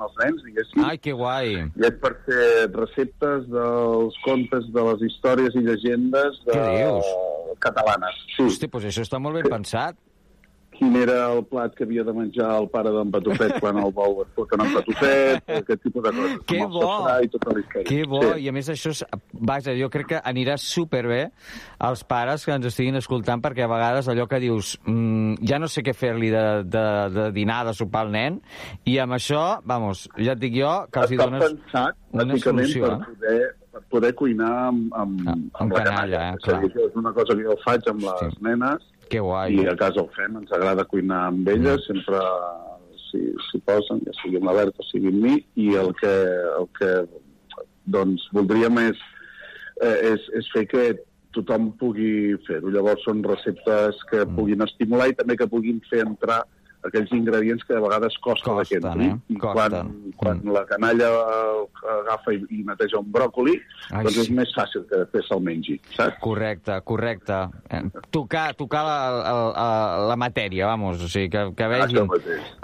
als nens, diguéssim. Ai, que guai. I és per fer receptes dels contes de les històries i llegendes de... Catalanes. Sí. Hosti, doncs això està molt ben pensat. Quin era el plat que havia de menjar el pare d'en Patufet quan el bou es foten en Patufet, aquest tipus de coses. Que bo! I tota. Que bo, Sí. i a més això, és, vaja, jo crec que anirà superbé als pares que ens estiguin escoltant, perquè a vegades allò que dius, mm, ja no sé què fer-li de, de, de dinar, de sopar al nen, i amb això, vamos, ja et dic jo, que els hi dones pensat, una solució. per eh? poder, per poder cuinar amb, amb, amb amb la canalla, canalla. eh, És dir, és una cosa que jo faig amb les nenes, Que guai. i a casa ho fem, ens agrada cuinar amb elles, sempre s'hi s'hi posen, ja sigui amb la Berta, sigui amb mi, i el que, el que doncs, voldríem és, eh, és, és fer que tothom pugui fer-ho. Llavors són receptes que Mm. puguin estimular i també que puguin fer entrar aquells ingredients que de vegades costa que entrin. eh? I Costen. quan, quan la canalla agafa i, i neteja un bròcoli, Ai, doncs és sí. més fàcil que després se'l mengi, saps? Correcte, correcte. Eh, Tocar, tocar la, la, la matèria, vamos, o sigui, que, que vegin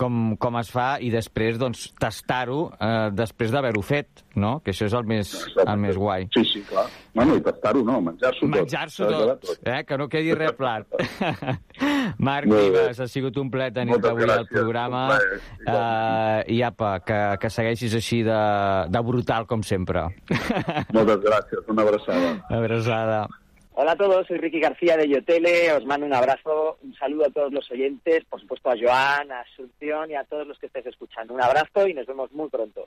com, com es fa i després doncs, tastar-ho eh, després d'haver-ho fet, no? Que això és el més, el més guai. Sí, sí, clar. Bueno, i tastar-ho no, menjar-s'ho tot. Menjar-s'ho de tot, eh? que no quedi res plat. Marc. Vives, ha sigut un plaer tenir-te avui al programa. plaer, Uh, I apa, que, que segueixis així de, de brutal com sempre. Moltes gràcies, una abraçada. Abraçada. Hola a todos, soy Ricky García de Yotele, os mando un abrazo, un saludo a todos los oyentes, por supuesto a Joan, a Asunción y a todos los que estéis escuchando. Un abrazo y nos vemos muy pronto.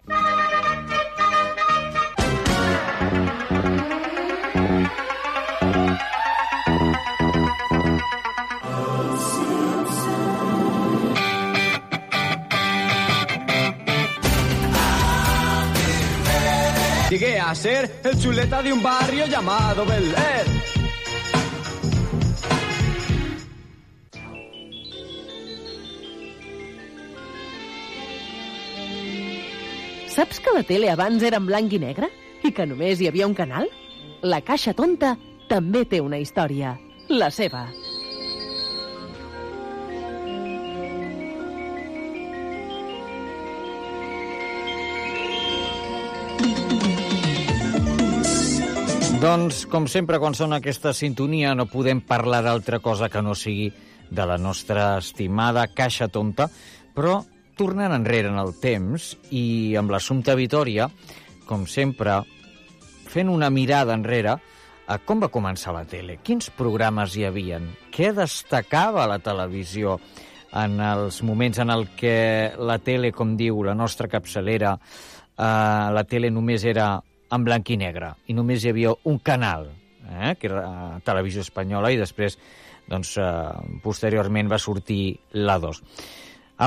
Llegué a ser el chuleta de un barrio llamado Bel Air. Saps que la tele abans era en blanc i negre? I que només hi havia un canal? La Caixa Tonta també té una història. La seva. Doncs, com sempre, quan sona aquesta sintonia, no podem parlar d'altra cosa que no sigui de la nostra estimada Caixa Tonta, però tornant enrere en el temps i amb l'assumpte Vitoria, com sempre, fent una mirada enrere a com va començar la tele, quins programes hi havien, què destacava la televisió en els moments en el que la tele, com diu la nostra capçalera, eh, la tele només era en blanc i negre i només hi havia un canal, eh, que era eh, Televisió Espanyola, i després, doncs, eh, posteriorment va sortir la 2.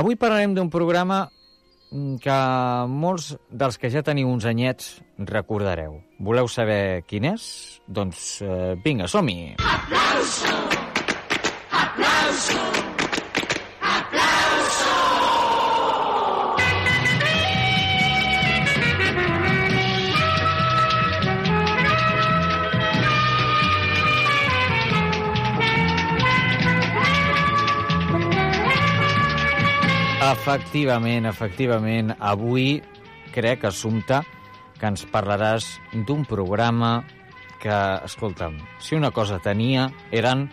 Avui parlarem d'un programa mm, que molts dels que ja teniu uns anyets recordareu. Voleu saber quin és? Doncs eh, vinga, som-hi! ¡Aplauso! Efectivament, efectivament. Avui crec, Assumpta, que ens parlaràs d'un programa que, escolta'm, si una cosa tenia eren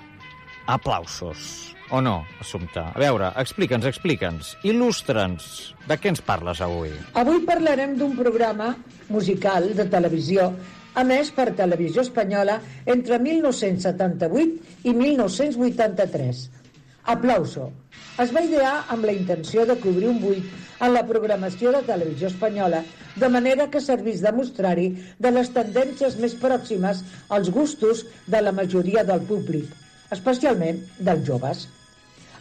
aplausos. O no, Assumpta? A veure, explica'ns, explica'ns, il·lustra'ns. De què ens parles avui? Avui parlarem d'un programa musical de televisió emès per Televisió Espanyola entre 1978 i 1983. Aplauso. Es va idear amb la intenció de cobrir un buit en la programació de Televisió Espanyola, de manera que servís de mostrari de les tendències més pròximes als gustos de la majoria del públic, especialment dels joves.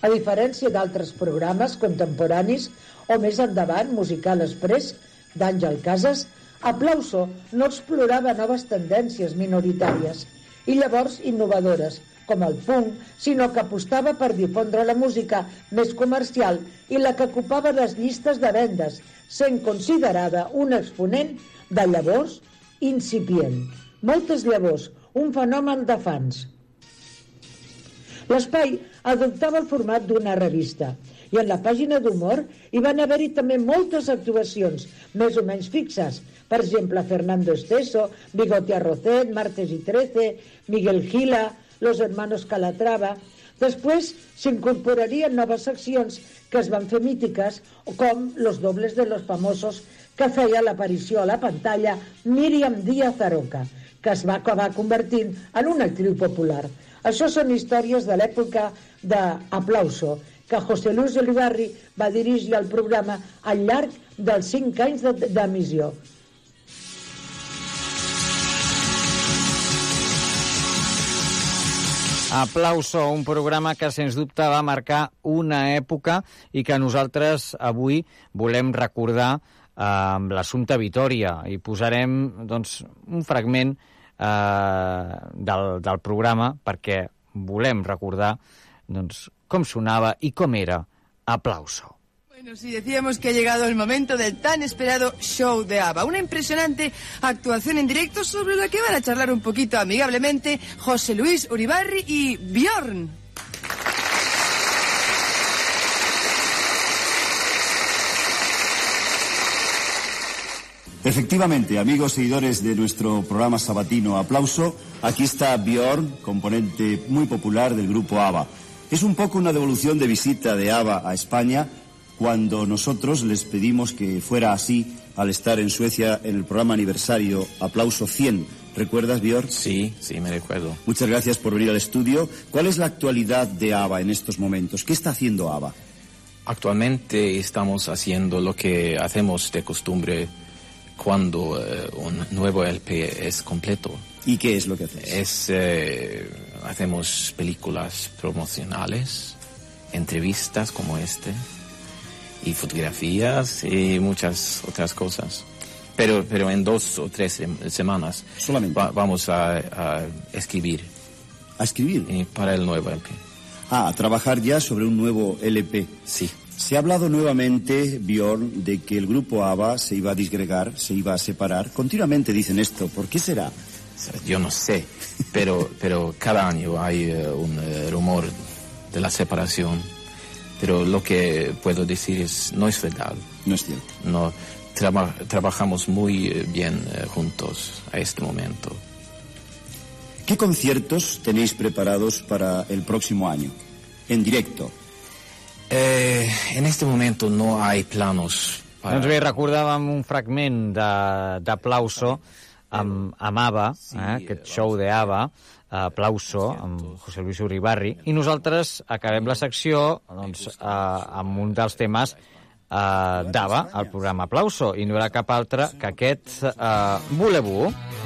A diferència d'altres programes contemporanis o més endavant, Musical Express, d'Àngel Casas, Aplauso no explorava noves tendències minoritàries i llavors innovadores, com el punk, sinó que apostava per difondre la música més comercial i la que ocupava les llistes de vendes, sent considerada un exponent de llavors incipient. Moltes llavors, un fenomen de fans. L'espai adoptava el format d'una revista i en la pàgina d'humor hi van haver-hi també moltes actuacions, més o menys fixes. Per exemple, Fernando Esteso, Bigote Arrocet, Martes y Trece, Miguel Gila, Los Hermanos Calatrava... Després s'incorporarien noves seccions que es van fer mítiques, com Los dobles de los famosos, que feia l'aparició a la pantalla Míriam Díaz Aroca, que es va acabar convertint en una actriu popular. Això són històries de l'època d'Aplauso, que José Luis Olivarri va dirigir el programa al llarg dels cinc anys de- d'emissió. Aplauso, un programa que sens dubte va marcar una època i que nosaltres avui volem recordar eh, amb l'assumpte Vitoria i posarem doncs, un fragment eh, del, del programa perquè volem recordar doncs, com sonava i com era Aplauso. Bueno, sí, decíamos que ha llegado el momento del tan esperado show de ABBA. Una impresionante actuación en directo sobre la que van a charlar un poquito amigablemente José Luis Uribarri y Bjorn. Efectivamente, amigos seguidores de nuestro programa sabatino Aplauso, aquí está Bjorn, componente muy popular del grupo ABBA. Es un poco una devolución de visita de ABBA a España cuando nosotros les pedimos que fuera así al estar en Suecia en el programa aniversario Aplauso 100. ¿Recuerdas, Bjorn? Sí, sí, me recuerdo. Muchas gracias por venir al estudio. ¿Cuál es la actualidad de ABBA en estos momentos? ¿Qué está haciendo ABBA? Actualmente estamos haciendo lo que hacemos de costumbre cuando eh, un nuevo LP es completo. ¿Y qué es lo que haces? Es, eh, hacemos películas promocionales, entrevistas como este, y fotografías y muchas otras cosas. Pero, pero en dos o tres sem- semanas va- vamos a, a escribir. ¿A escribir? Eh, para el nuevo LP. Ah, a trabajar ya sobre un nuevo LP. Sí. Se ha hablado nuevamente, Bjorn, de que el grupo ABBA se iba a disgregar, se iba a separar. Continuamente dicen esto. ¿Por qué será? Yo no sé, pero, pero cada año hay eh, un eh, rumor de la separación. Pero lo que puedo decir es, no es verdad. No es cierto. No, traba- trabajamos muy eh, bien eh, juntos a este momento. ¿Qué conciertos tenéis preparados para el próximo año? En directo. Eh, en este momento no hay planos para... Doncs bé, recordàvem un fragment de- d'Aplauso amb, amb ABBA, eh, aquest show de ABBA, Aplauso, amb José Luis Uribarri, i nosaltres acabem la secció doncs, eh, amb un dels temes eh, d'ABBA, el programa Aplauso, i no era cap altre que aquest eh, Voulez-vous.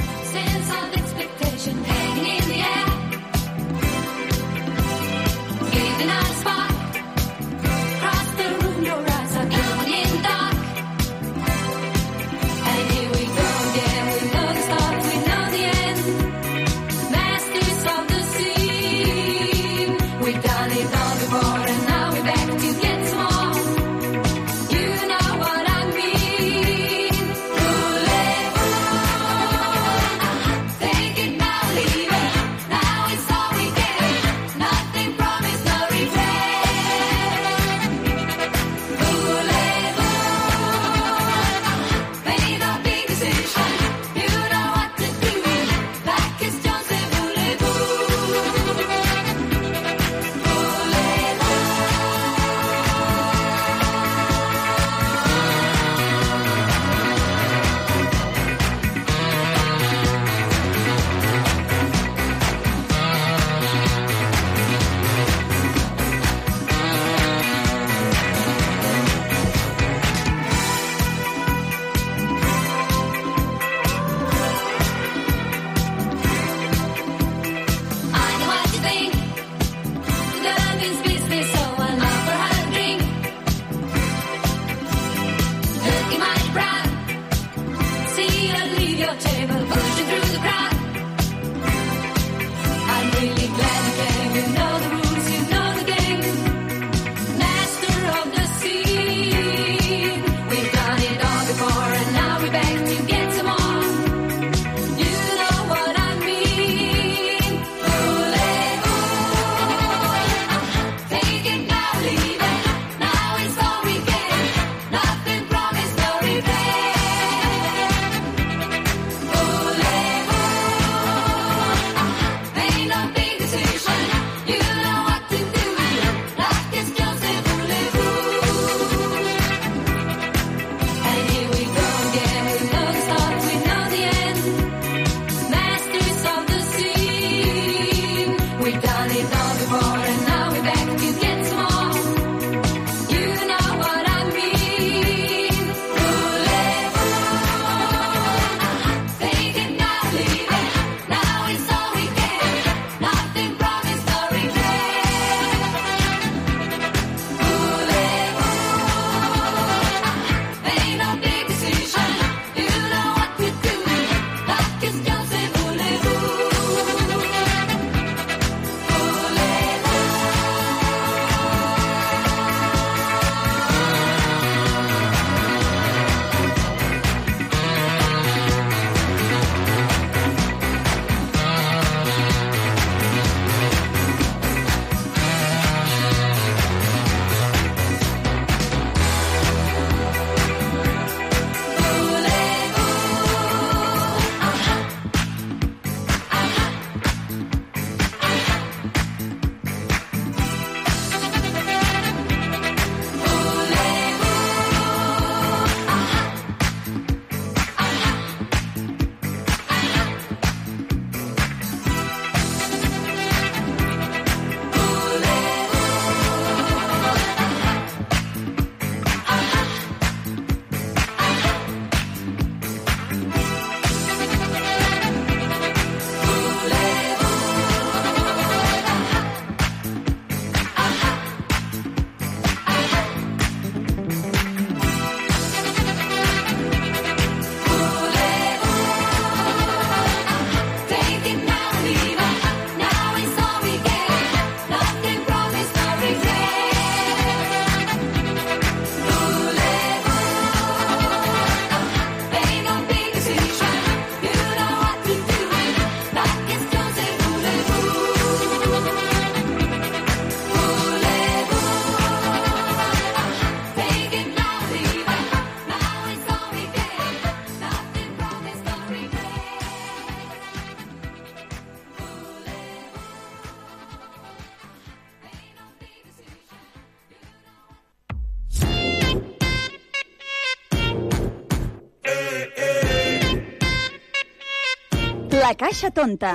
La Caixa Tonta.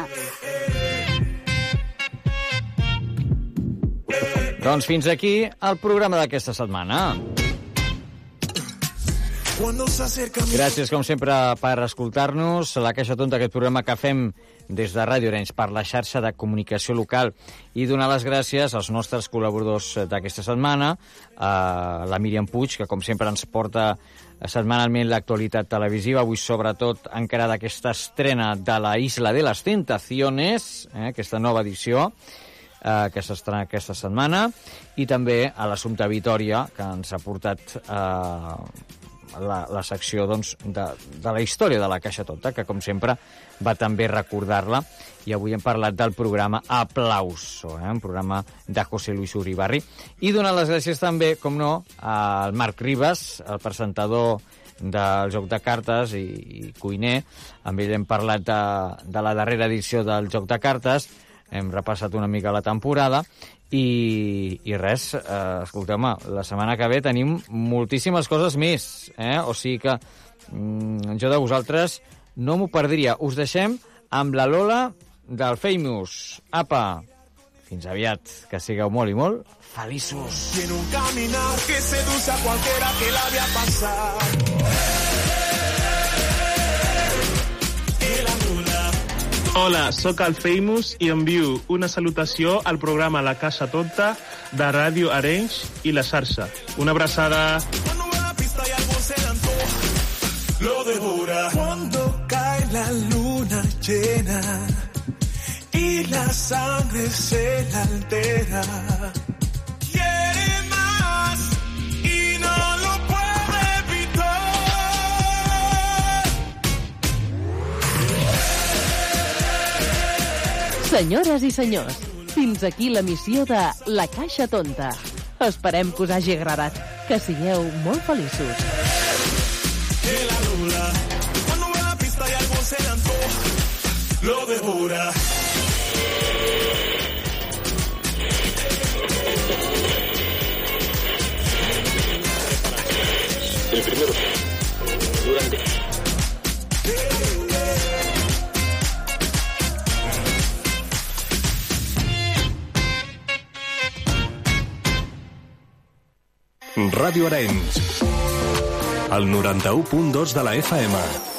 Doncs fins aquí el programa d'aquesta setmana. Gràcies, com sempre, per escoltar-nos. La Caixa Tonta, aquest programa que fem des de Ràdio Arenys per la xarxa de comunicació local i donar les gràcies als nostres col·laboradors d'aquesta setmana, a la Míriam Puig, que com sempre ens porta setmanalment l'actualitat televisiva, avui sobretot encara d'aquesta estrena de la Isla de les Tentaciones, eh, aquesta nova edició, eh, que s'estrena aquesta setmana, i també a l'Assumpte Vitoria, que ens ha portat eh, la, la secció doncs, de, de la història de la Caixa Tonta, que com sempre va també recordar-la, i avui hem parlat del programa Aplauso, eh, un programa de José Luis Uribarri, i donar les gràcies també, com no, al Marc Ribas, el presentador del joc de cartes i, i cuiner. Amb ell hem parlat de, de la darrera edició del joc de cartes, hem repassat una mica la temporada i, i res, eh, escolteu-me, la setmana que ve tenim moltíssimes coses més, eh? o sigui que mm, jo de vosaltres no m'ho perdria. Us deixem amb la Lola del Famous. Apa, fins aviat, que sigueu molt i molt feliços. Tiene un caminar que seduce a cualquiera que la vea pasar. Hola, sóc el Famous i envio una salutació al programa La Casa Tonta de Ràdio Arenys i la xarxa. Una abraçada. Lo devora cuando cae la luna llena y la sangre se le altera. Senyores i senyors, fins aquí la missió de La Caixa Tonta. Esperem que us hagi agradat. Que sigueu molt feliços. Cuando ve la pista y algo se le. Lo devora. El primero. Ràdio Arenys. El 91.2 de la FM.